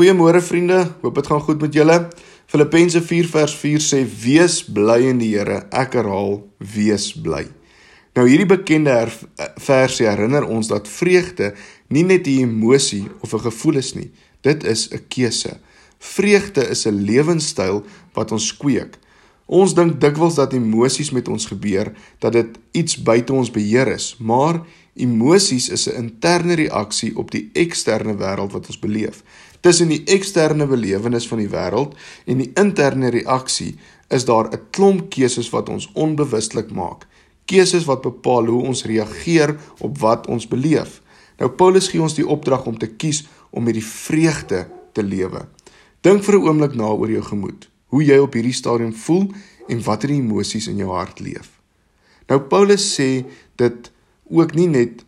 Goeiemôre vriende, hoop dit gaan goed met julle. Filippense 4 vers 4 sê wees bly in die Here. Ek herhaal, wees bly. Nou hierdie bekende versie herinner ons dat vreugde nie net 'n emosie of 'n gevoel is nie. Dit is 'n keuse. Vreugde is 'n lewenstyl wat ons kweek. Ons dink dikwels dat emosies met ons gebeur, dat dit iets buite ons beheer is, maar emosies is 'n interne reaksie op die eksterne wêreld wat ons beleef. Tussen die eksterne belewenis van die wêreld en die interne reaksie is daar 'n klomp keuses wat ons onbewustelik maak. Keuses wat bepaal hoe ons reageer op wat ons beleef. Nou Paulus gee ons die opdrag om te kies om met die vreugde te lewe. Dink vir 'n oomblik na oor jou gemoed hoe jy op hierdie stadium voel en watter emosies in jou hart leef. Nou Paulus sê dit ook nie net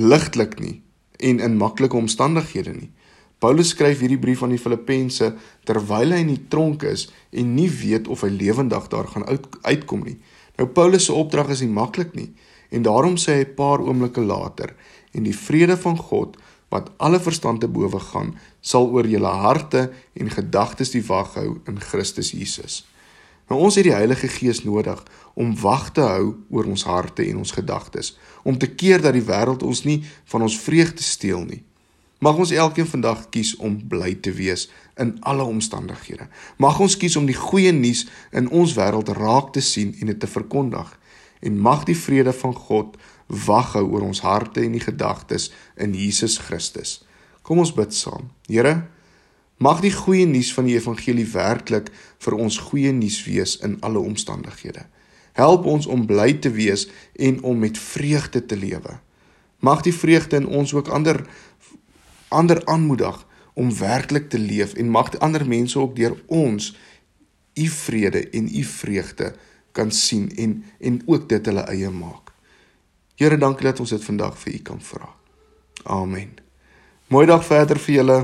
ligtelik nie en in maklike omstandighede nie. Paulus skryf hierdie brief aan die Filippense terwyl hy in die tronk is en nie weet of hy lewendig daar gaan uit, uitkom nie. Nou Paulus se opdrag is nie maklik nie en daarom sê hy 'n paar oomblikke later en die vrede van God wat alle verstand te bowe gaan, sal oor julle harte en gedagtes die wag hou in Christus Jesus. Nou ons het die Heilige Gees nodig om wag te hou oor ons harte en ons gedagtes, om te keer dat die wêreld ons nie van ons vreugde steel nie. Mag ons elkeen vandag kies om bly te wees in alle omstandighede. Mag ons kies om die goeie nuus in ons wêreld raak te sien en dit te verkondig. En mag die vrede van God wag hou oor ons harte en die gedagtes in Jesus Christus. Kom ons bid saam. Here, mag die goeie nuus van die evangelie werklik vir ons goeie nuus wees in alle omstandighede. Help ons om bly te wees en om met vreugde te lewe. Mag die vreugde in ons ook ander ander aanmoedig om werklik te leef en mag ander mense ook deur ons u vrede en u vreugde kan sien en en ook dit hulle eie maak. Here, dankie dat ons dit vandag vir U kan vra. Amen. Mooi dag verder vir julle.